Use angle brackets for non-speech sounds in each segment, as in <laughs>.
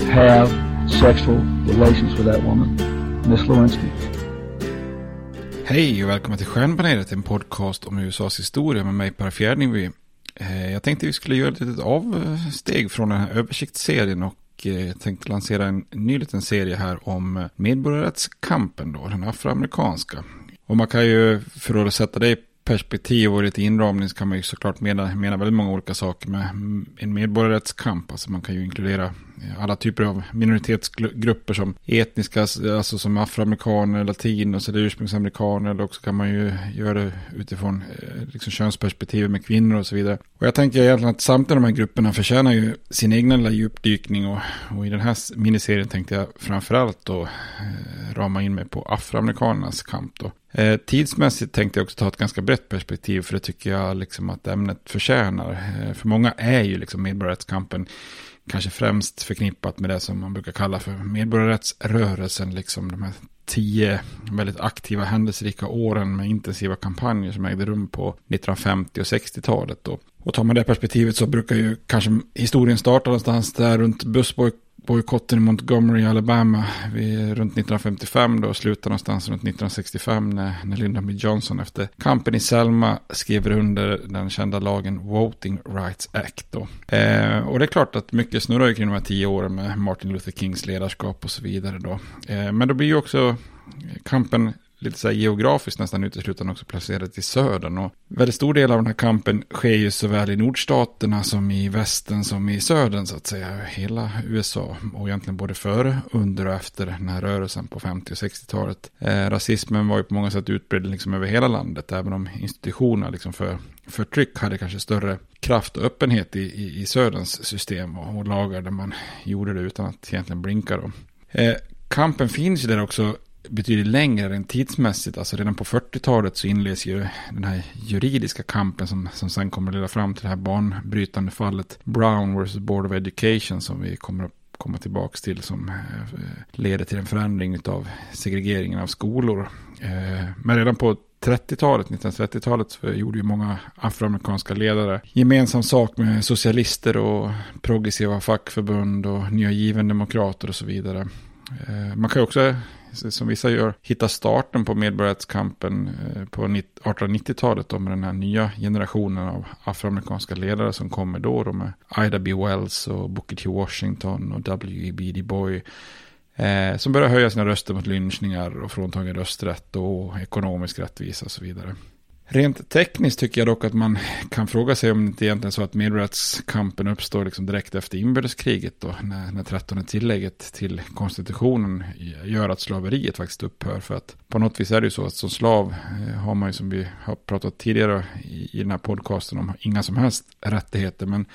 have sexual relations with that woman, Miss Lewinsky. Hej och välkommen till Stjärnbaneret, en podcast om USAs historia med mig Per Fjärdingby. Eh, jag tänkte vi skulle göra ett litet avsteg från den här översiktsserien och eh, tänkte lansera en ny liten serie här om medborgarrättskampen då, den afroamerikanska. Och man kan ju, för att sätta det i perspektiv och lite inramning så kan man ju såklart mena, mena väldigt många olika saker med en medborgarrättskamp. Alltså man kan ju inkludera alla typer av minoritetsgrupper som etniska, alltså som afroamerikaner, latinos eller ursprungsamerikaner. Eller också kan man ju göra det utifrån eh, liksom könsperspektivet med kvinnor och så vidare. Och jag tänker egentligen att samtliga de här grupperna förtjänar ju sin egna lilla djupdykning. Och, och i den här miniserien tänkte jag framförallt då eh, rama in mig på afroamerikanernas kamp då. Eh, tidsmässigt tänkte jag också ta ett ganska brett perspektiv för det tycker jag liksom att ämnet förtjänar. Eh, för många är ju liksom medborgarrättskampen kanske främst förknippat med det som man brukar kalla för medborgarrättsrörelsen, liksom de här tio väldigt aktiva händelserika åren med intensiva kampanjer som ägde rum på 1950 och 60-talet. Då. Och tar man det perspektivet så brukar ju kanske historien starta någonstans där runt bussbojkotten i Montgomery, Alabama vid, runt 1955 då och slutar någonstans runt 1965 när, när Lyndon B. Johnson efter kampen i Selma skriver under den kända lagen Voting Rights Act. Då. Eh, och det är klart att mycket snurrar kring de här tio åren med Martin Luther Kings ledarskap och så vidare. Då. Eh, men då blir ju också kampen lite så här geografiskt nästan uteslutande också placerat i södern. Och väldigt stor del av den här kampen sker ju såväl i nordstaterna som i västern som i södern så att säga. Hela USA och egentligen både före, under och efter den här rörelsen på 50 och 60-talet. Eh, rasismen var ju på många sätt utbredd liksom över hela landet, även om institutionerna liksom för förtryck hade kanske större kraft och öppenhet i, i, i Söderns system och, och lagar där man gjorde det utan att egentligen blinka. Då. Eh, kampen finns ju där också betydligt längre än tidsmässigt. Alltså redan på 40-talet så inleds ju den här juridiska kampen som, som sen kommer att leda fram till det här banbrytande fallet Brown vs. Board of Education som vi kommer att komma tillbaka till som eh, leder till en förändring av segregeringen av skolor. Eh, men redan på 30-talet, 1930-talet, gjorde ju många afroamerikanska ledare gemensam sak med socialister och progressiva fackförbund och nya given demokrater och så vidare. Eh, man kan ju också, som vissa gör, hitta starten på medborgarrättskampen eh, på 1890-talet med den här nya generationen av afroamerikanska ledare som kommer då, då med Ida B. Wells och Booker T. Washington och W.E.B. Du Bois. Eh, som börjar höja sina röster mot lynchningar och fråntagen rösträtt och ekonomisk rättvisa och så vidare. Rent tekniskt tycker jag dock att man kan fråga sig om det inte egentligen är så att medborgarrättskampen uppstår liksom direkt efter inbördeskriget då, när, när 13 tillägget till konstitutionen gör att slaveriet faktiskt upphör. För att på något vis är det ju så att som slav eh, har man ju som vi har pratat tidigare i, i den här podcasten om inga som helst rättigheter. Men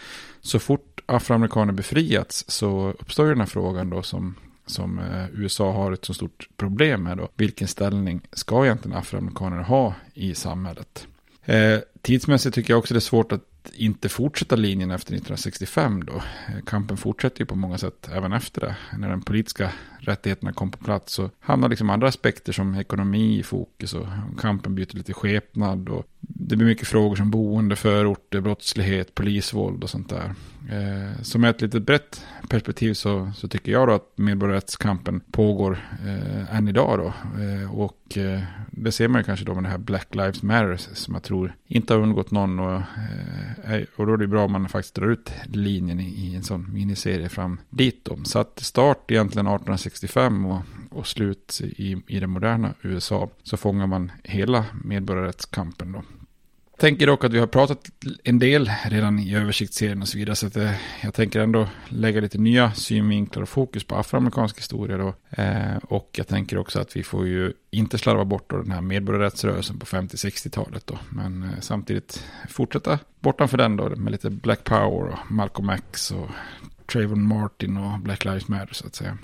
så fort afroamerikaner befriats så uppstår ju den här frågan då som som eh, USA har ett så stort problem med då. Vilken ställning ska egentligen afroamerikaner ha i samhället? Eh, tidsmässigt tycker jag också det är svårt att inte fortsätta linjen efter 1965 då. Eh, kampen fortsätter ju på många sätt även efter det. När de politiska rättigheterna kom på plats så hamnar liksom andra aspekter som ekonomi i fokus och kampen byter lite skepnad och det blir mycket frågor som boende, förorter, brottslighet, polisvåld och sånt där. Eh, som ett lite brett perspektiv så, så tycker jag då att medborgarrättskampen pågår eh, än idag då. Eh, och eh, det ser man ju kanske då med det här Black Lives Matter som jag tror inte har undgått någon. Och, eh, och då är det bra om man faktiskt drar ut linjen i, i en sån miniserie fram dit då. Så att start egentligen 1865 och, och slut i, i det moderna USA så fångar man hela medborgarrättskampen då tänker dock att vi har pratat en del redan i översiktsserien och så vidare. Så att eh, jag tänker ändå lägga lite nya synvinklar och fokus på afroamerikansk historia då. Eh, och jag tänker också att vi får ju inte slarva bort då den här medborgarrättsrörelsen på 50-60-talet då. Men eh, samtidigt fortsätta bortanför den då med lite Black Power och Malcolm X och Trayvon Martin och Black Lives Matter så att säga.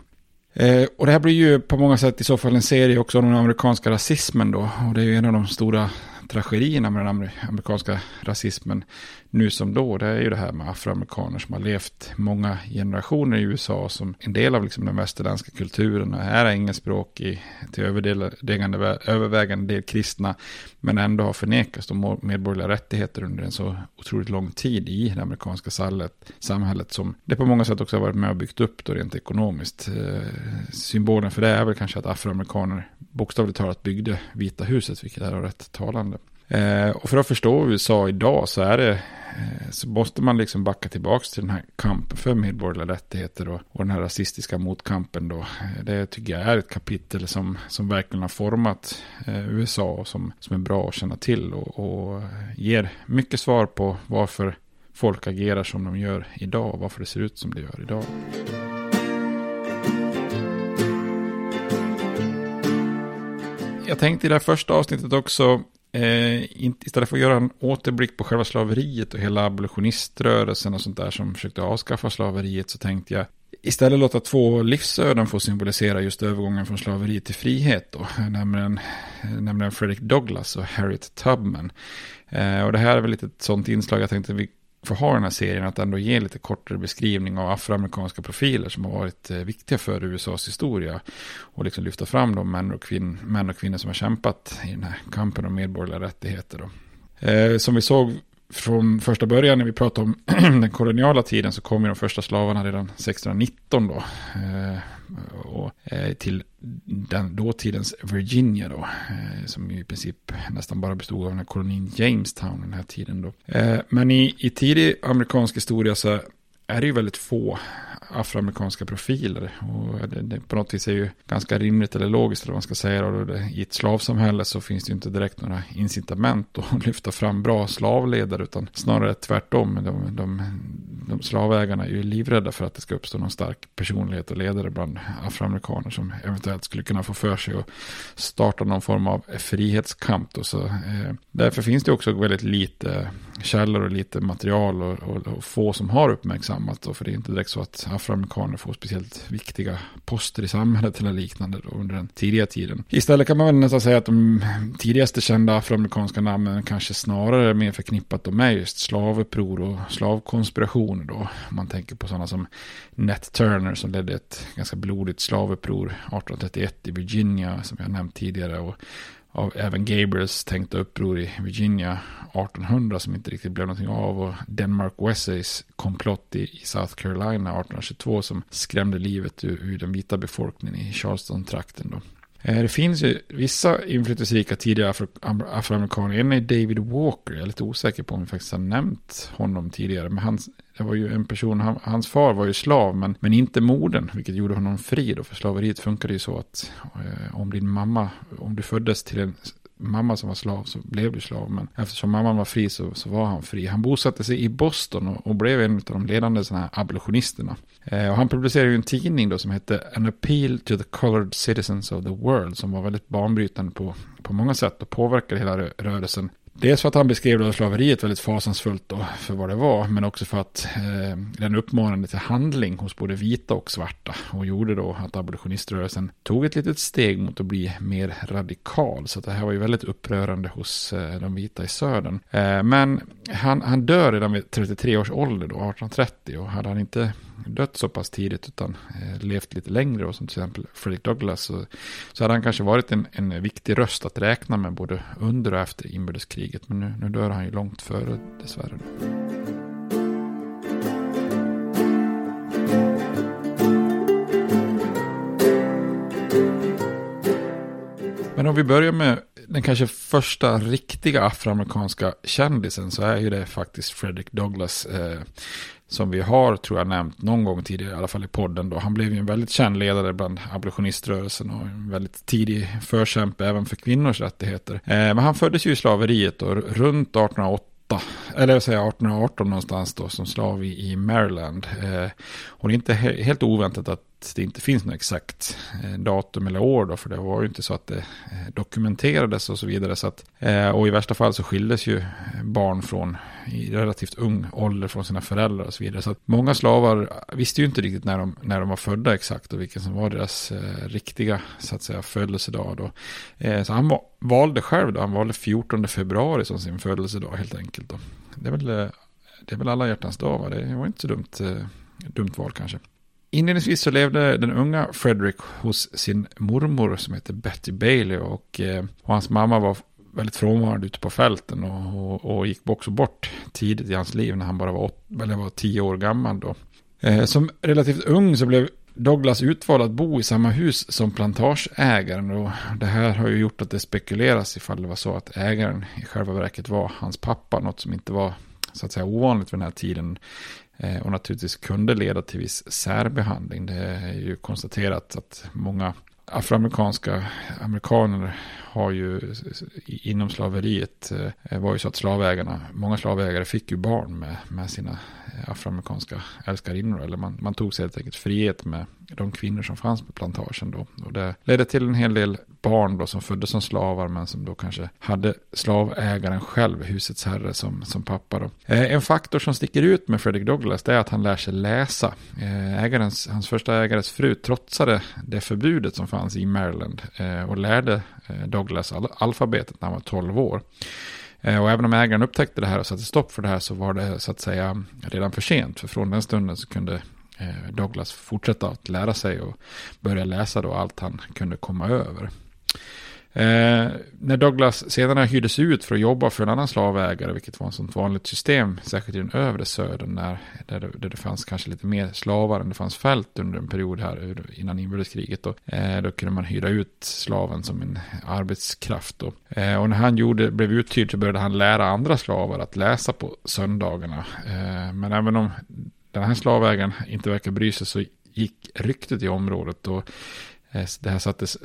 Eh, och det här blir ju på många sätt i så fall en serie också om den amerikanska rasismen då. Och det är ju en av de stora tragedierna med den amerikanska rasismen nu som då, det är ju det här med afroamerikaner som har levt många generationer i USA som en del av liksom den västerländska kulturen och är engelskspråkig till övervägande del kristna men ändå har förnekats de medborgerliga rättigheter under en så otroligt lång tid i det amerikanska samhället, som det på många sätt också har varit med och byggt upp då rent ekonomiskt. Eh, symbolen för det är väl kanske att afroamerikaner bokstavligt talat byggde Vita huset, vilket är rätt talande. Eh, och för att förstå USA idag så är det eh, så måste man liksom backa tillbaka till den här kampen för medborgerliga rättigheter och, och den här rasistiska motkampen då. Eh, det tycker jag är ett kapitel som, som verkligen har format eh, USA och som, som är bra att känna till och, och eh, ger mycket svar på varför folk agerar som de gör idag och varför det ser ut som det gör idag. Jag tänkte i det här första avsnittet också Eh, istället för att göra en återblick på själva slaveriet och hela abolitioniströrelsen och sånt där som försökte avskaffa slaveriet så tänkte jag istället låta två livsöden få symbolisera just övergången från slaveri till frihet. Då, nämligen, nämligen Frederick Douglass och Harriet Tubman. Eh, och det här är väl lite ett sånt inslag jag tänkte vi för ha den här serien att ändå ge lite kortare beskrivning av afroamerikanska profiler som har varit eh, viktiga för USAs historia. Och liksom lyfta fram de män och, kvinn, män och kvinnor som har kämpat i den här kampen om medborgerliga rättigheter. Då. Eh, som vi såg från första början när vi pratade om <clears throat> den koloniala tiden så kom ju de första slavarna redan 1619 då. Eh, och, eh, till den dåtidens Virginia då. Eh, som i princip nästan bara bestod av den här kolonin Jamestown den här tiden då. Eh, men i, i tidig amerikansk historia så är det ju väldigt få afroamerikanska profiler. Och det, det på något vis är ju ganska rimligt eller logiskt eller vad man ska säga. Och det, I ett slavsamhälle så finns det ju inte direkt några incitament att <laughs> lyfta fram bra slavledare utan snarare tvärtom. De, de, de slavägarna är ju livrädda för att det ska uppstå någon stark personlighet och ledare bland afroamerikaner som eventuellt skulle kunna få för sig att starta någon form av frihetskamp. Då. Så, eh, därför finns det också väldigt lite källor och lite material och, och, och få som har uppmärksammat. Då, för det är inte direkt så att afroamerikaner får speciellt viktiga poster i samhället eller liknande då, under den tidiga tiden. Istället kan man väl nästan säga att de tidigaste kända afroamerikanska namnen kanske snarare är mer förknippat med just slavuppror och slavkonspirationer då. Man tänker på sådana som Nat Turner som ledde ett ganska blodigt slavuppror 1831 i Virginia som jag nämnt tidigare. Och av även Gabriels tänkta uppror i Virginia 1800 som inte riktigt blev någonting av och Denmark Wesseys komplott i, South Carolina 1822 som skrämde livet ur, ur den vita befolkningen i Charleston-trakten då. Eh, det finns ju vissa inflytelserika tidigare afro, afroamerikaner. En är David Walker. Jag är lite osäker på om vi faktiskt har nämnt honom tidigare. Men hans, det var ju en person, han, hans far var ju slav men, men inte modern. Vilket gjorde honom fri då. För slaveriet funkade ju så att eh, om din mamma, om du föddes till en mamma som var slav så blev du slav. Men eftersom mamman var fri så, så var han fri. Han bosatte sig i Boston och, och blev en av de ledande sådana här abolitionisterna. Eh, och han publicerade ju en tidning då som hette An Appeal to the Colored Citizens of the World. Som var väldigt banbrytande på, på många sätt och påverkade hela rörelsen. Dels för att han beskrev då slaveriet väldigt fasansfullt då för vad det var. Men också för att eh, den uppmanade till handling hos både vita och svarta. Och gjorde då att abolitioniströrelsen tog ett litet steg mot att bli mer radikal. Så det här var ju väldigt upprörande hos eh, de vita i södern. Eh, men han, han dör redan vid 33 års ålder då, 1830. Och hade han inte dött så pass tidigt utan eh, levt lite längre och som till exempel Fredrik Douglass så, så hade han kanske varit en, en viktig röst att räkna med både under och efter inbördeskriget. Men nu, nu dör han ju långt före dessvärre. Men om vi börjar med den kanske första riktiga afroamerikanska kändisen så är ju det faktiskt Frederick Douglass. Eh, som vi har, tror jag, nämnt någon gång tidigare, i alla fall i podden. Då. Han blev ju en väldigt känd ledare bland abolitioniströrelsen och en väldigt tidig förkämpe även för kvinnors rättigheter. Eh, men han föddes ju i slaveriet och runt 1808 eller jag säger 1818 någonstans då, som slav i, i Maryland. Eh, och det är inte he helt oväntat att det inte finns något exakt eh, datum eller år då, för det var ju inte så att det eh, dokumenterades och så vidare. Så att, eh, och i värsta fall så skildes ju barn från i relativt ung ålder från sina föräldrar och så vidare. Så att många slavar visste ju inte riktigt när de, när de var födda exakt och vilken som var deras eh, riktiga så att säga födelsedag. Då. Eh, så han valde själv då, han valde 14 februari som sin födelsedag helt enkelt. Då. Det, är väl, det är väl alla hjärtans dag, va? det var inte så dumt, eh, dumt val kanske. Inledningsvis så levde den unga Frederick hos sin mormor som heter Betty Bailey och, eh, och hans mamma var väldigt frånvarande ute på fälten och, och, och, gick också bort tidigt i hans liv när han bara var, åt, eller var tio år gammal. Då. Eh, som relativt ung så blev Douglas utvald att bo i samma hus som plantageägaren och det här har ju gjort att det spekuleras ifall det var så att ägaren i själva verket var hans pappa, något som inte var så att säga ovanligt vid den här tiden. Eh, och naturligtvis kunde leda till viss särbehandling. Det är ju konstaterat att många afroamerikanska amerikaner har ju inom slaveriet eh, var ju så att slavägarna, många slavägare fick ju barn med, med sina eh, afroamerikanska älskarinnor. Eller man, man tog sig helt enkelt frihet med de kvinnor som fanns på plantagen då. Och det ledde till en hel del barn då som föddes som slavar men som då kanske hade slavägaren själv, husets herre, som, som pappa då. Eh, en faktor som sticker ut med Fredrik Douglass det är att han lär sig läsa. Eh, ägarens, hans första ägares fru trotsade det förbudet som fanns i Maryland eh, och lärde eh, Douglass alfabetet när han var 12 år. Eh, och även om ägaren upptäckte det här och satte stopp för det här så var det så att säga redan för sent. För från den stunden så kunde Eh, Douglas fortsätta att lära sig och börja läsa då allt han kunde komma över. Eh, när Douglas senare hyrdes ut för att jobba för en annan slavägare, vilket var ett sånt vanligt system, särskilt i den övre södern, när, där, det, där det fanns kanske lite mer slavar än det fanns fält under en period här innan inbördeskriget. Då, eh, då kunde man hyra ut slaven som en arbetskraft. Då. Eh, och när han gjorde, blev uthyrd så började han lära andra slavar att läsa på söndagarna. Eh, men även om den här slavägaren inte verkar bry sig så gick ryktet i området och eh, det här sattes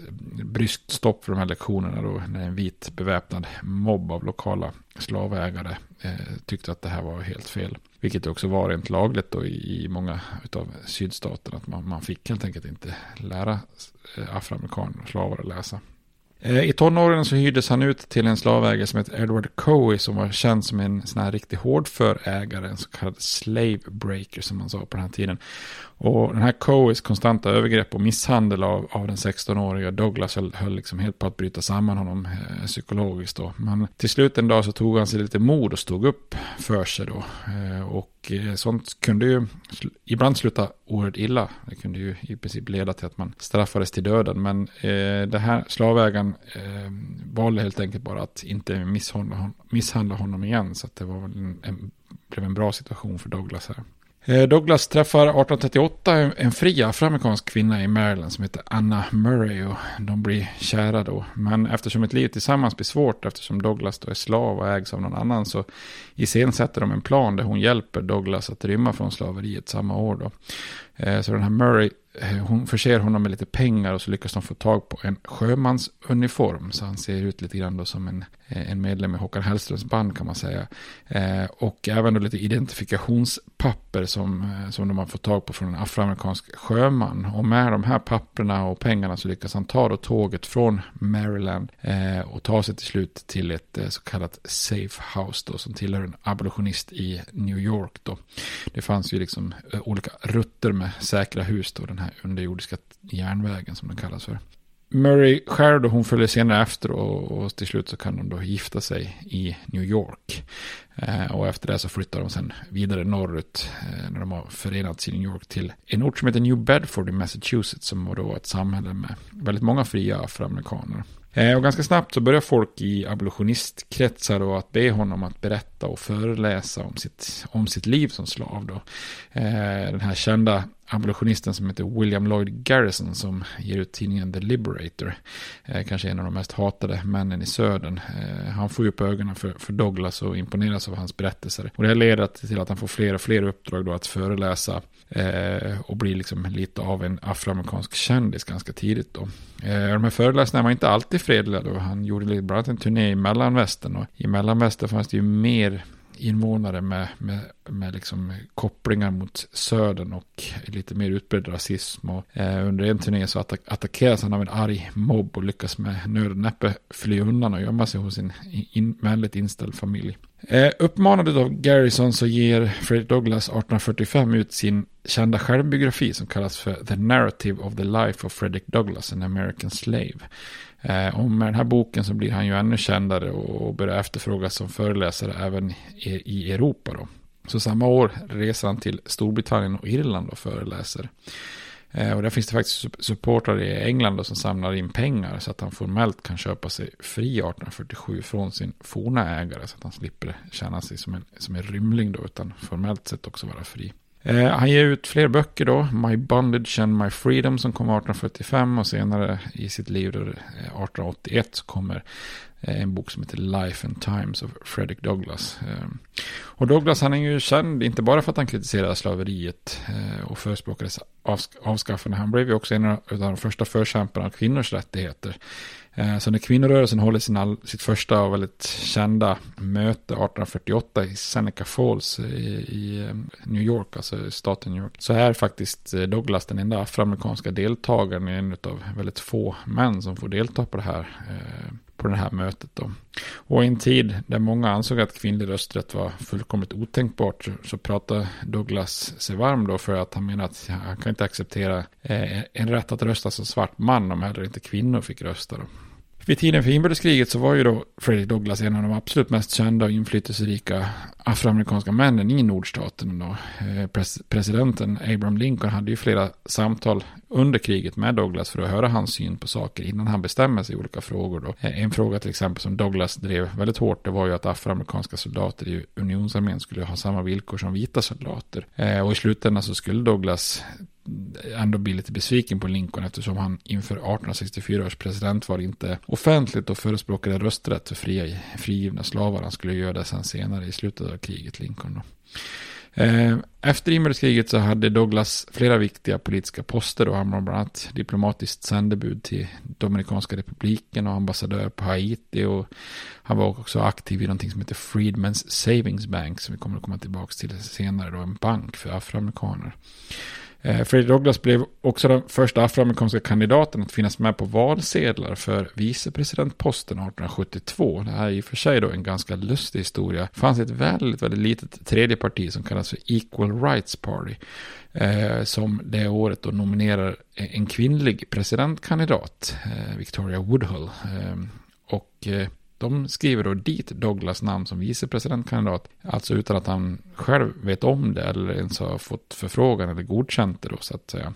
bryskt stopp för de här lektionerna då när en vit beväpnad mobb av lokala slavägare eh, tyckte att det här var helt fel. Vilket också var rent lagligt då i, i många av sydstaterna. Att man, man fick helt enkelt inte lära eh, afroamerikaner och slavar att läsa. Eh, I tonåren så hyrdes han ut till en slavägare som hette Edward Coey som var känd som en sån här riktig hårdför ägare, en så kallad slave breaker som man sa på den här tiden. Och den här Coes konstanta övergrepp och misshandel av, av den 16-åriga Douglas höll, höll liksom helt på att bryta samman honom eh, psykologiskt då. Men till slut en dag så tog han sig lite mod och stod upp för sig då. Eh, och eh, sånt kunde ju ibland sluta oerhört illa. Det kunde ju i princip leda till att man straffades till döden. Men eh, det här slavägaren eh, valde helt enkelt bara att inte misshandla, misshandla honom igen. Så att det var en, en, blev en bra situation för Douglas här. Eh, Douglas träffar 1838 en fri afroamerikansk kvinna i Maryland som heter Anna Murray och de blir kära då. Men eftersom ett liv tillsammans blir svårt eftersom Douglas då är slav och ägs av någon annan så iscensätter de en plan där hon hjälper Douglas att rymma från slaveriet samma år då. Eh, så den här Murray Eh, hon förser honom med lite pengar och så lyckas de få tag på en sjömansuniform. Så han ser ut lite grann då som en, eh, en medlem i Håkan Hellströms band kan man säga. Eh, och även då lite identifikationspapper som, eh, som de har fått tag på från en afroamerikansk sjöman. Och med de här papperna och pengarna så lyckas han ta då tåget från Maryland och ta sig till slut till ett så kallat safe house då som tillhör en abolitionist i New York då. Det fanns ju liksom olika rutter med säkra hus då. Den här underjordiska järnvägen som den kallas för. Murray själv då, hon följer senare efter och, och, till slut så kan de då gifta sig i New York. Eh, och efter det så flyttar de sen vidare norrut eh, när de har förenats i New York till en ort som heter New Bedford i Massachusetts som var då ett samhälle med väldigt många fria afroamerikaner. Eh, och ganska snabbt så börjar folk i abolitionistkretsar då att be honom att berätta och föreläsa om sitt, om sitt liv som slav. Då. Eh, den här kända abolitionisten som heter William Lloyd Garrison som ger ut tidningen The Liberator. Eh, kanske en av de mest hatade männen i södern. Eh, han får ju upp ögonen för, för Douglas och imponeras av hans berättelser. Och det här leder till att han får fler och fler uppdrag då att föreläsa Eh, och blir liksom lite av en afroamerikansk kändis ganska tidigt då. Eh, de här föreläsningarna var inte alltid fredliga då. Han gjorde bland annat en turné i mellanvästern och i mellanvästern fanns det ju mer invånare med, med, med liksom kopplingar mot södern och lite mer utbredd rasism. Och, eh, under en turné så attack attackeras han av en arg mobb och lyckas med nöd och näppe fly undan och gömma sig hos sin in, vänligt inställd familj. Eh, uppmanad av Garrison så ger Fredrik Douglass 1845 ut sin kända självbiografi som kallas för The Narrative of the Life of Frederick Douglass, an American Slave. Eh, och med den här boken så blir han ju ännu kändare och börjar efterfrågas som föreläsare även i, Europa. Då. Så samma år reser han till Storbritannien och Irland och föreläser. Eh, och där finns det faktiskt supportrar i England då, som samlar in pengar så att han formellt kan köpa sig fri 1847 från sin forna ägare så att han slipper känna sig som en, som en rymling då utan formellt sett också vara fri. Eh, han ger ut fler böcker då, My Bondage and My Freedom som kom 1845 och senare i sitt liv då, eh, 1881 så kommer eh, en bok som heter Life and Times of Frederick Douglass. Eh, och Douglass han är ju känd inte bara för att han kritiserade slaveriet och förespråkade avskaffande. Han blev ju också en av de första förkämparna av kvinnors rättigheter. Eh, så när kvinnorörelsen håller sin all, sitt första och väldigt kända möte 1848 i Seneca Falls eh, i, i eh, New York, alltså staten New York, så är faktiskt Douglas den enda afroamerikanska deltagaren, en av väldigt få män som får delta på det här på det här mötet. Då. Och i en tid där många ansåg att kvinnlig rösträtt var fullkomligt otänkbart så, pratade Douglas sig varm då för att han menar att han kan inte acceptera eh, en rätt att rösta som svart man om heller inte kvinnor fick rösta. Då. Vid tiden för inbördeskriget så var ju då Frederick Douglass en av de absolut mest kända och inflytelserika afroamerikanska männen i nordstaten. Då. Eh, pres presidenten Abraham Lincoln hade ju flera samtal under kriget med Douglas för att höra hans syn på saker innan han bestämmer sig i olika frågor. Då. Eh, en fråga till exempel som Douglas drev väldigt hårt det var ju att afroamerikanska soldater i unionsarmén skulle ha samma villkor som vita soldater. Eh, och i slutändan så skulle Douglas ändå bli lite besviken på Lincoln eftersom han inför 1864 års presidentval inte offentligt och förespråkade rösträtt för fria, frigivna slavar. Han skulle göra det sen senare i slutet av kriget, Lincoln. Då. Eh, efter inbördeskriget så hade Douglas flera viktiga politiska poster och han var bland annat diplomatiskt sändebud till Dominikanska republiken och ambassadör på Haiti och han var också aktiv i någonting som heter Freedmen's Savings Bank som vi kommer att komma tillbaka till senare då, en bank för afroamerikaner. Eh, Fredrik Douglass blev också den första afroamerikanska kandidaten att finnas med på valsedlar för vicepresidentposten 1872. Det här är i och för sig då en ganska lustig historia. Det fanns ett väldigt, väldigt litet tredje parti som kallas för Equal Rights Party. Eh, som det året då nominerar en kvinnlig presidentkandidat, eh, Victoria Woodhull. Eh, och eh, de skriver då dit Douglas namn som vicepresidentkandidat. Alltså utan att han själv vet om det eller ens har fått förfrågan eller godkänt det då så att säga.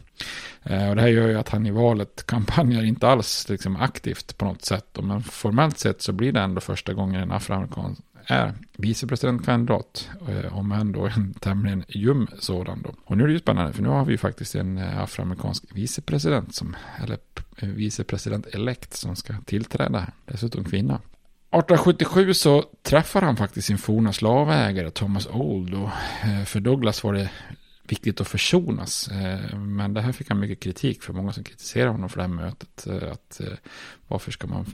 Eh, och det här gör ju att han i valet kampanjar inte alls liksom aktivt på något sätt. Men formellt sett så blir det ändå första gången en afroamerikan är vicepresidentkandidat. Eh, om än då en tämligen ljum sådan då. Och nu är det ju spännande för nu har vi ju faktiskt en eh, afroamerikansk vicepresident som, eller vicepresident-elekt som ska tillträda. Dessutom kvinna. 1877 så träffar han faktiskt sin forna slavägare Thomas Old. Och eh, för Douglas var det viktigt att försonas. Eh, men det här fick han mycket kritik för många som kritiserade honom för det här mötet. Eh, att varför ska man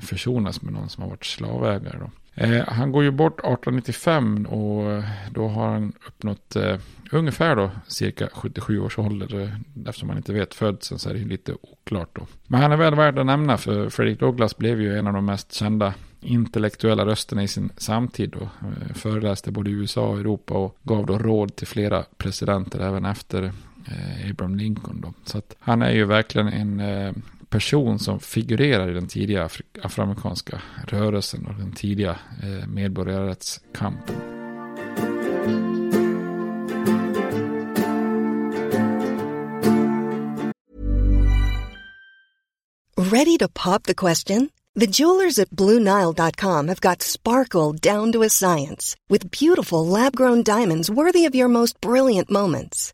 försonas med någon som har varit slavägare då? Eh, han går ju bort 1895 och eh, då har han uppnått eh, ungefär då cirka 77 års ålder. Eftersom man inte vet födseln så är det lite oklart då. Men han är väl värd att nämna för Fredrik Douglass blev ju en av de mest kända intellektuella rösterna i sin samtid då. Föreläste både i USA och Europa och gav då råd till flera presidenter även efter Abraham Lincoln då. Så att han är ju verkligen en person som figurerar i den tidiga afroamerikanska rörelsen och den tidiga eh, medborgarrättskampen. Ready to pop the question? The jewelers at BlueNile.com have got sparkle down to a science with beautiful lab-grown diamonds worthy of your most brilliant moments.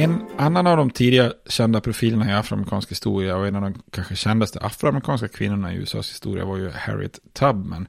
En annan av de tidiga kända profilerna i afroamerikansk historia och en av de kanske kändaste afroamerikanska kvinnorna i USAs historia var ju Harriet Tubman.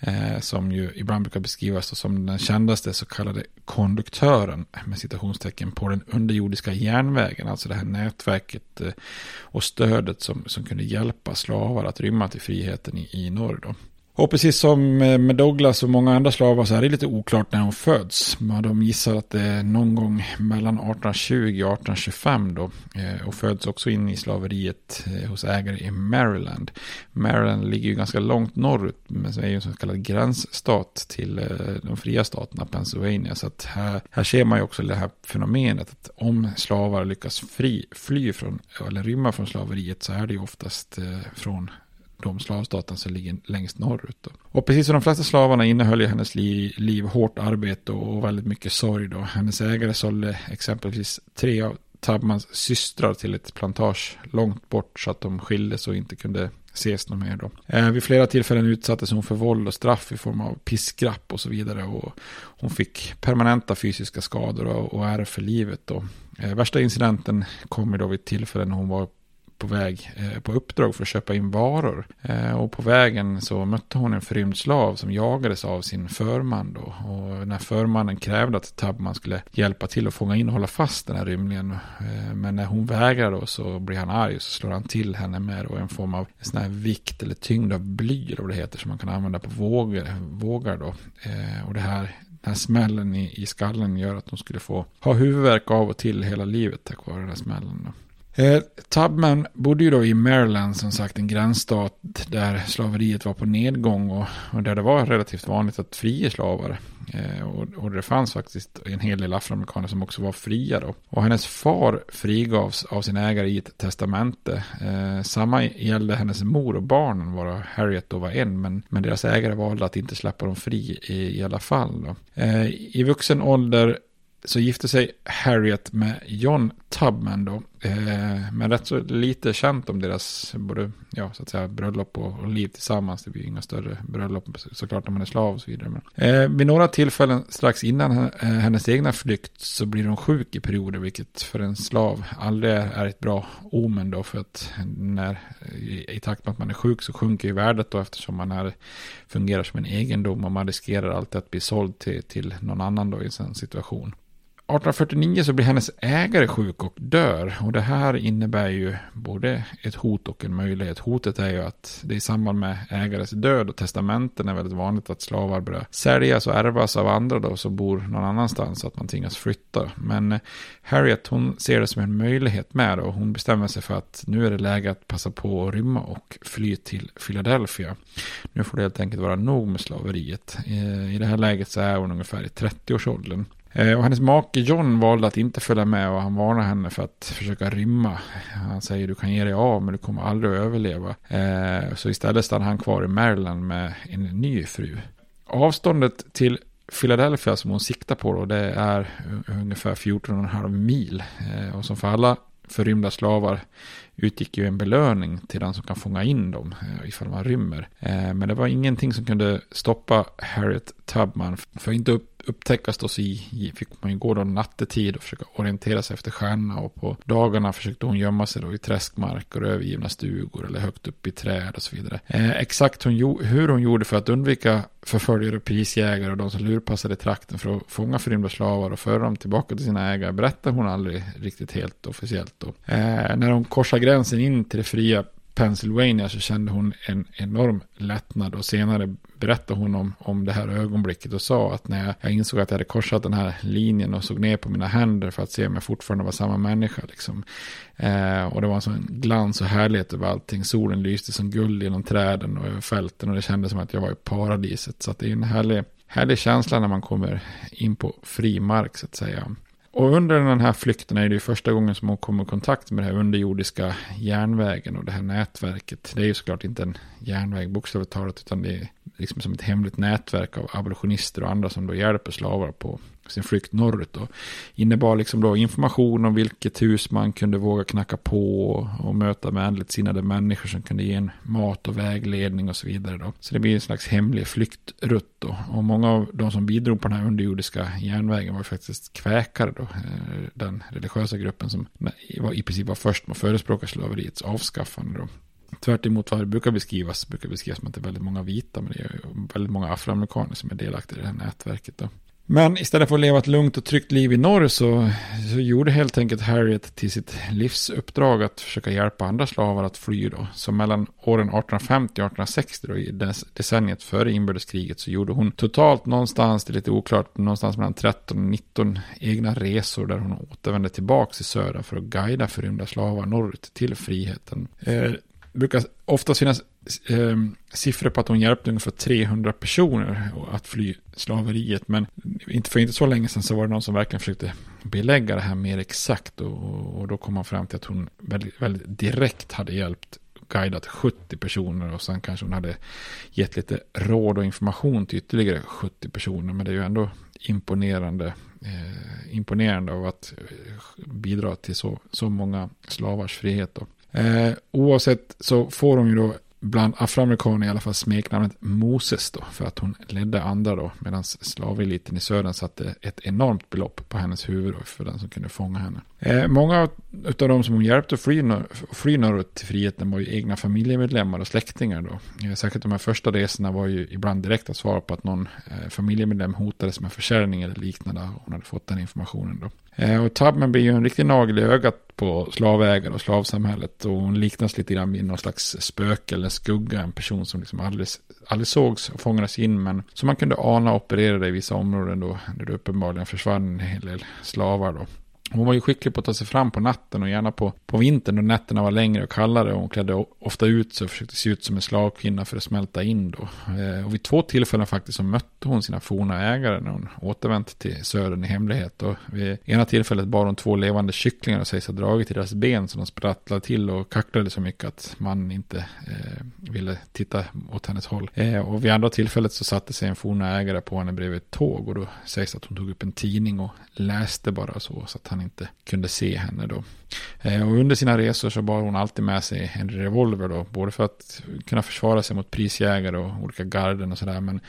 Eh, som ju ibland brukar beskrivas som den kändaste så kallade konduktören med citationstecken på den underjordiska järnvägen. Alltså det här nätverket eh, och stödet som, som kunde hjälpa slavar att rymma till friheten i, i norr. Då. Och precis som eh, med Douglas och många andra slavar så är det lite oklart när hon föds. De gissar att det är någon gång mellan 1820 och 1825 då. Eh, och föds också in i slaveriet eh, hos ägare i Maryland. Maryland ligger ju ganska långt norrut men är ju en så kallad gränsstat till de fria staterna Pennsylvania. Så att här, här ser man ju också det här fenomenet att om slavar lyckas fri, fly från eller rymma från slaveriet så är det ju oftast från de slavstaterna som ligger längst norrut. Och precis som de flesta slavarna innehöll ju hennes liv, liv hårt arbete och väldigt mycket sorg. Då. Hennes ägare sålde exempelvis tre av Tabmans systrar till ett plantage långt bort så att de skildes och inte kunde ses något mer då. Eh, vid flera tillfällen utsattes hon för våld och straff i form av piskrapp och så vidare. Och hon fick permanenta fysiska skador och, och ärr för livet. Då. Eh, värsta incidenten kom då vid tillfälle när hon var på väg eh, på uppdrag för att köpa in varor. Eh, och på vägen så mötte hon en förrymd slav som jagades av sin förman då. Och när förmannen krävde att Tabman skulle hjälpa till att fånga in och hålla fast den här rymlingen. Eh, men när hon vägrar då så blir han arg och så slår han till henne med då en form av sån här vikt eller tyngd av bly eller vad det heter som man kan använda på vågor, vågar då. Och det här den här smällen i, i skallen gör att hon skulle få ha huvudvärk av och till hela livet tack vare den här smällen. Då. Eh, Tubman bodde ju då i Maryland, som sagt, en gränsstat där slaveriet var på nedgång och, och där det var relativt vanligt att fria slavar. Eh, och, och, det fanns faktiskt en hel del afroamerikaner som också var fria då. Och hennes far frigavs av sin ägare i ett testamente. Eh, samma gällde hennes mor och barnen, varav Harriet då var en, men, men deras ägare valde att inte släppa dem fri i, i alla fall. Då. Eh, I vuxen ålder så gifte sig Harriet med John Tubman då. Eh, men rätt så lite känt om deras både, ja, så att säga, bröllop och, och liv tillsammans. Det blir inga större bröllop såklart om man är slav och så vidare. Men, eh, vid några tillfällen strax innan eh, hennes egna flykt så blir hon sjuk i perioder, vilket för en slav aldrig är ett bra omen då. För att när, i, i takt med att man är sjuk så sjunker ju värdet då eftersom man är, fungerar som en egendom och man riskerar alltid att bli såld till, till någon annan då i en sån situation. 1849 så blir hennes ägare sjuk och dör. Och det här innebär ju både ett hot och en möjlighet. Hotet är ju att det i samband med ägares död och testamenten är väldigt vanligt att slavar börjar säljas och ärvas av andra då som bor någon annanstans så att man tvingas flytta. Men eh, Harriet hon ser det som en möjlighet med och hon bestämmer sig för att nu är det läge att passa på att rymma och fly till Philadelphia. Nu får det helt enkelt vara nog med slaveriet. Eh, I det här läget så är hon ungefär i 30-årsåldern. Eh, och hennes make John valde att inte följa med och han varnar henne för att försöka rymma. Han säger du kan ge dig av men du kommer aldrig att överleva. Eh, så istället stannar han kvar i Maryland med en ny fru. Avståndet till Philadelphia som hon siktar på då, det är ungefär 14,5 mil. Eh, och som för alla förrymda slavar utgick ju en belöning till den som kan fånga in dem ifall man rymmer. Men det var ingenting som kunde stoppa Harriet Tubman för inte upp upptäckas då så fick man ju gå då nattetid och försöka orientera sig efter stjärnorna och på dagarna försökte hon gömma sig då i träskmarker och övergivna stugor eller högt upp i träd och så vidare. Eh, exakt hon, hur hon gjorde för att undvika förföljare och prisjägare och de som lurpassade trakten för att fånga förrymda slavar och föra dem tillbaka till sina ägare berättar hon aldrig riktigt helt officiellt då. Eh, när hon korsar gränsen in till det fria Pennsylvania så kände hon en enorm lättnad och senare berättade hon om, om det här ögonblicket och sa att när jag insåg att jag hade korsat den här linjen och såg ner på mina händer för att se om jag fortfarande var samma människa. Liksom. Eh, och det var en sån glans och härlighet över allting. Solen lyste som guld genom träden och över fälten och det kändes som att jag var i paradiset. Så det är en härlig, härlig känsla när man kommer in på fri mark så att säga. Och under den här flykten är det ju första gången som hon kommer i kontakt med det här underjordiska järnvägen och det här nätverket. Det är ju såklart inte en järnväg bokstavligt talat utan det är liksom som ett hemligt nätverk av abolitionister och andra som då hjälper slavar på sin flykt norrut. Och innebar liksom då information om vilket hus man kunde våga knacka på och möta vänligt sinnade människor som kunde ge en mat och vägledning och så vidare. Då. Så det blir en slags hemlig flyktrutt då. Och många av de som bidrog på den här underjordiska järnvägen var faktiskt kväkare då. Eh, den religiösa gruppen som i princip var först med att förespråka slaveriets avskaffande då. Tvärt emot vad det brukar beskrivas, brukar beskrivas som att det är väldigt många vita, men det är väldigt många afroamerikaner som är delaktiga i det här nätverket. Då. Men istället för att leva ett lugnt och tryggt liv i norr så, så gjorde helt enkelt Harriet till sitt livsuppdrag att försöka hjälpa andra slavar att fly då. Så mellan åren 1850 och 1860 då, i decenniet före inbördeskriget så gjorde hon totalt någonstans, det är lite oklart, någonstans mellan 13 och 19 egna resor där hon återvände tillbaka till söder för att guida förrymda slavar norrut till friheten. Eh, brukar oftast finnas eh, siffror på att hon hjälpte ungefär 300 personer att fly slaveriet. Men inte för inte så länge sedan så var det någon som verkligen försökte belägga det här mer exakt. Och, och då kom man fram till att hon väldigt, väldigt direkt hade hjälpt guidat 70 personer och sen kanske hon hade gett lite råd och information till ytterligare 70 personer. Men det är ju ändå imponerande, eh, imponerande av att eh, bidra till så, så många slavars frihet. Då. Eh, oavsett så får hon ju då bland afroamerikaner i alla fall smeknamnet Moses då, för att hon ledde andra då, medan slaveliten i södern satte ett enormt belopp på hennes huvud då, för den som kunde fånga henne. Eh, många av de som hon hjälpte att fly, fly norrut till friheten var ju egna familjemedlemmar och släktingar då. Eh, särskilt de här första resorna var ju ibland direkt att svara på att någon eh, familjemedlem hotades med försäljning eller liknande. Hon hade fått den informationen då. Eh, och Tubman blir ju en riktig nagel i ögat på slavägare och slavsamhället. Och hon liknas lite grann vid någon slags spöke eller skugga. En person som liksom aldrig, aldrig sågs och fångades in. Men som man kunde ana opererade i vissa områden då. Där det uppenbarligen försvann en hel del slavar då. Hon var ju skicklig på att ta sig fram på natten och gärna på, på vintern då nätterna var längre och kallare. Och hon klädde ofta ut sig och försökte se ut som en slagkvinna för att smälta in då. Eh, och vid två tillfällen faktiskt så mötte hon sina forna ägare när hon återvänt till södern i hemlighet. Och vid ena tillfället bar hon två levande kycklingar och sägs ha dragit i deras ben så de sprattlade till och kacklade så mycket att man inte eh, ville titta åt hennes håll. Eh, och vid andra tillfället så satte sig en forna ägare på henne bredvid ett tåg och då sägs att hon tog upp en tidning och läste bara så, så att han inte kunde se henne då. Eh, och under sina resor så bar hon alltid med sig en revolver då, både för att kunna försvara sig mot prisjägare och olika garden och sådär, men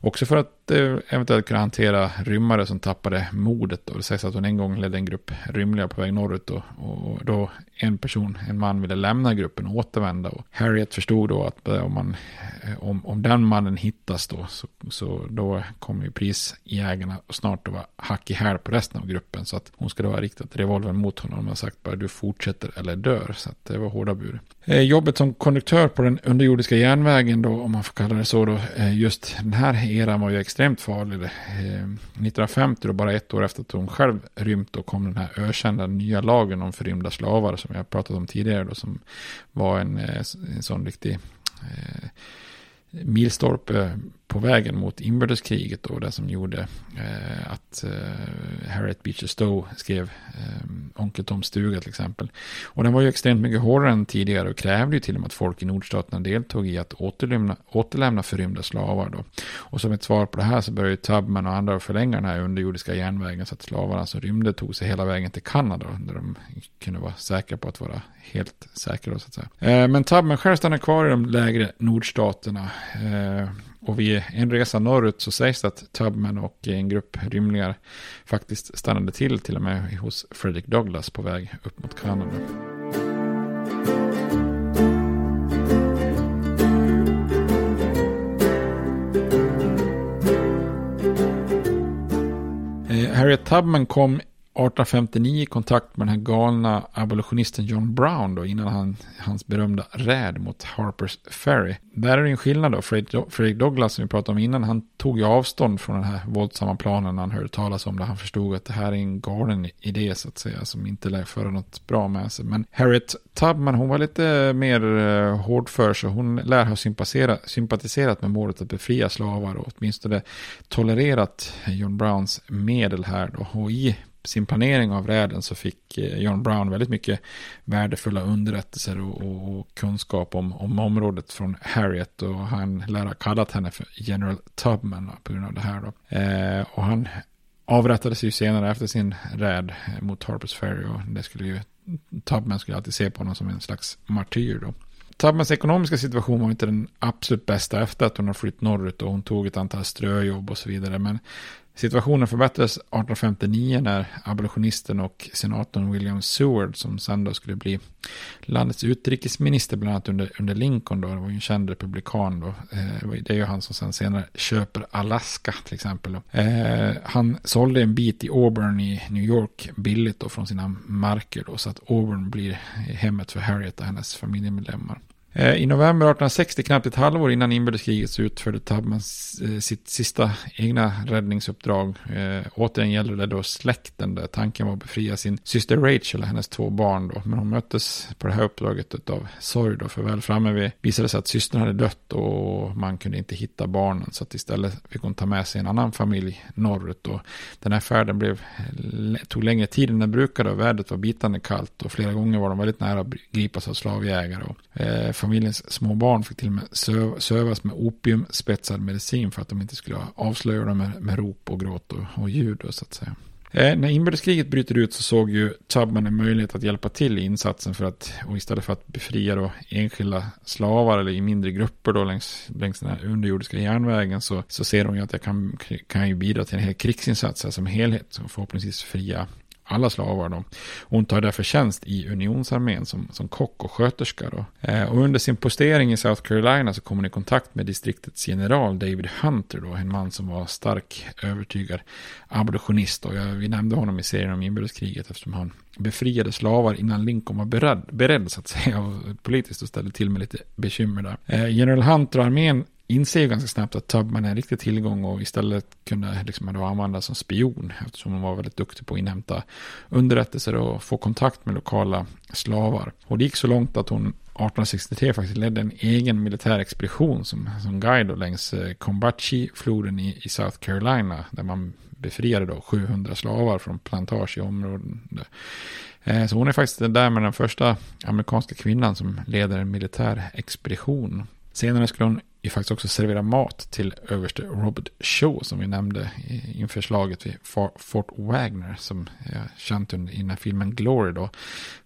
också för att Eh, eventuellt kunna hantera rymmare som tappade modet. Då. Det sägs att hon en gång ledde en grupp rymliga på väg norrut och, och då en person, en man ville lämna gruppen och återvända. Och Harriet förstod då att eh, om, man, eh, om, om den mannen hittas då, så, så då kommer ju prisjägarna snart att vara hack i häl på resten av gruppen. Så att hon skulle ha riktat revolvern mot honom och sagt bara du fortsätter eller dör. Så att det var hårda bur. Eh, jobbet som konduktör på den underjordiska järnvägen då, om man får kalla det så då, eh, just den här eran var ju extremt farlig. Eh, 1950 då, bara ett år efter att hon själv rymt, då kom den här ökända nya lagen om förrymda slavar som jag pratat om tidigare då, som var en, en sån riktig milstolpe på vägen mot inbördeskriget och det som gjorde eh, att eh, Harriet Beecher Stowe skrev eh, Onkel Toms stuga till exempel. Och den var ju extremt mycket hårdare än tidigare och krävde ju till och med att folk i nordstaterna deltog i att återlämna, återlämna förrymda slavar då. Och som ett svar på det här så började Tubman och andra förlänga den här underjordiska järnvägen så att slavarna som rymde tog sig hela vägen till Kanada där de kunde vara säkra på att vara helt säkra då, så att säga. Eh, men Tubman själv stannade kvar i de lägre nordstaterna eh, och vid en resa norrut så sägs det att Tubman och en grupp rymlingar faktiskt stannade till till och med hos Frederick Douglass på väg upp mot Kanada. Eh, Harriet Tubman kom 1859 kontakt med den här galna abolitionisten John Brown då, innan han, hans berömda räd mot Harpers Ferry. Där är det en skillnad då. Fredrik Douglass som vi pratade om innan, han tog ju avstånd från den här våldsamma planen när han hörde talas om det. Han förstod att det här är en galen idé så att säga, som inte lär föra något bra med sig. Men Harriet Tubman, hon var lite mer uh, hård för sig. Hon lär ha sympatiserat med målet att befria slavar och åtminstone tolererat John Browns medel här då. Och i sin planering av räden så fick eh, John Brown väldigt mycket värdefulla underrättelser och, och, och kunskap om, om området från Harriet och han lär ha kallat henne för General Tubman på grund av det här då. Eh, och han avrättades ju senare efter sin räd mot Harpers Ferry och det skulle ju Tubman skulle alltid se på honom som en slags martyr då. Tubmans ekonomiska situation var inte den absolut bästa efter att hon har flytt norrut och hon tog ett antal ströjobb och så vidare. Men Situationen förbättrades 1859 när abolitionisten och senatorn William Seward som sen då skulle bli landets utrikesminister bland annat under, under Lincoln då, det var ju en känd republikan då. Eh, det är ju han som sen senare köper Alaska till exempel då. Eh, han sålde en bit i Auburn i New York billigt då från sina marker då så att Auburn blir hemmet för Harriet och hennes familjemedlemmar. Eh, I november 1860, knappt ett halvår innan inbördeskriget, så utförde Tubman eh, sitt sista egna räddningsuppdrag. Eh, återigen gällde det då släkten där tanken var att befria sin syster Rachel och hennes två barn då. Men hon möttes på det här uppdraget av sorg då, för väl framme vid visade sig att systern hade dött och man kunde inte hitta barnen. Så att istället fick hon ta med sig en annan familj norrut och den här färden blev, eh, tog längre tid än den brukade och vädret var bitande kallt och flera gånger var de väldigt nära att gripas av slavjägare. Och, eh, familjens små barn fick till och med söv, sövas med opiumspetsad medicin för att de inte skulle avslöja dem med, med rop och gråt och, och ljud. Då, så att säga. Eh, när inbördeskriget bryter ut så såg ju Tubman en möjlighet att hjälpa till i insatsen för att, och istället för att befria då enskilda slavar eller i mindre grupper då längs, längs den här underjordiska järnvägen så, så ser hon ju att jag kan, kan ju bidra till en hel krigsinsats som helhet som förhoppningsvis fria alla slavar. Då. Hon tar därför tjänst i unionsarmén som, som kock och sköterska. Då. Eh, och under sin postering i South Carolina så kommer hon i kontakt med distriktets general David Hunter, då, en man som var stark övertygad abolitionist. Och jag, vi nämnde honom i serien om inbördeskriget eftersom han befriade slavar innan Lincoln var beredd, beredd så att säga, politiskt och ställde till med lite bekymmer där. Eh, general Hunter och armén inser ju ganska snabbt att Tubman är en riktig tillgång och istället kunde liksom då användas som spion eftersom hon var väldigt duktig på att inhämta underrättelser och få kontakt med lokala slavar. Och det gick så långt att hon 1863 faktiskt ledde en egen militär expedition som, som guide längs eh, Combachi-floden i, i South Carolina där man befriade då 700 slavar från plantage i området. Eh, så hon är faktiskt där med den första amerikanska kvinnan som leder en militär expedition. Senare skulle hon ju faktiskt också servera mat till överste Robert Shaw som vi nämnde inför slaget vid Fort Wagner som är känt under innan filmen Glory då.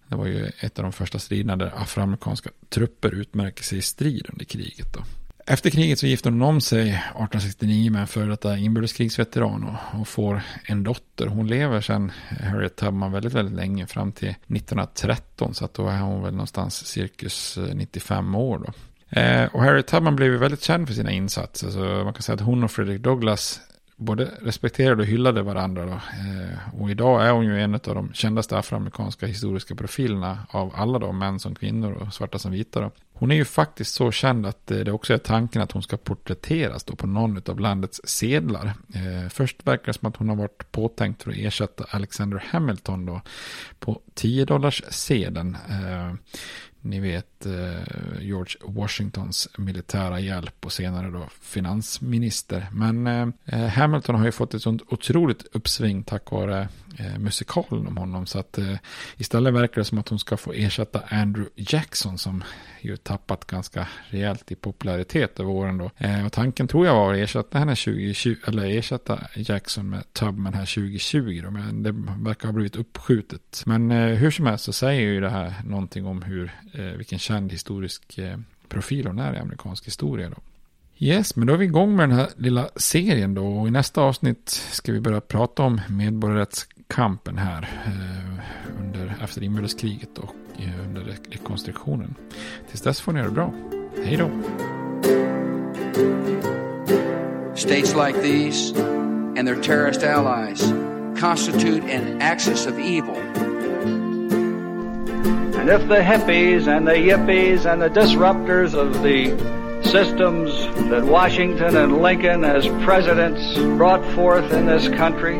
Det var ju ett av de första striderna där afroamerikanska trupper utmärker sig i strid under kriget då. Efter kriget så gifter hon om sig 1869 med en före detta inbördeskrigsveteran och, och, får en dotter. Hon lever sedan Harriet Tubman väldigt, väldigt länge fram till 1913 så att då är hon väl någonstans cirkus eh, 95 år då. Eh, och Harriet Tubman blev ju väldigt känd för sina insatser så man kan säga att hon och Fredrik Douglass både respekterade och hyllade varandra. Då. Eh, och idag är hon ju en av de kändaste afroamerikanska historiska profilerna av alla då, män som kvinnor och svarta som vita. Då. Hon är ju faktiskt så känd att eh, det också är tanken att hon ska porträtteras då på någon av landets sedlar. Eh, först verkar det som att hon har varit påtänkt för att ersätta Alexander Hamilton då på 10 dollars sedeln. Eh, ni vet eh, George Washingtons militära hjälp och senare då finansminister. Men eh, Hamilton har ju fått ett sånt otroligt uppsving tack vare eh, musikalen om honom. Så att eh, istället verkar det som att hon ska få ersätta Andrew Jackson som ju tappat ganska rejält i popularitet över åren då. Eh, och tanken tror jag var att ersätta henne 2020, eller ersätta Jackson med Tubman här 2020 då, men det verkar ha blivit uppskjutet. Men eh, hur som helst så säger ju det här någonting om hur, eh, vilken känd historisk eh, profil hon är i amerikansk historia då. Yes, men då är vi igång med den här lilla serien då. Och i nästa avsnitt ska vi börja prata om medborgarrätts medborgarrättskampen här eh, under, efter inbördeskriget och eh, under rekonstruktionen. Tills dess får ni ha det bra. Hej då! States like these and their terrorist allies constitute an axis of evil. And if the hippies and the yippies and the disruptors of the systems that Washington and Lincoln as presidents brought forth in this country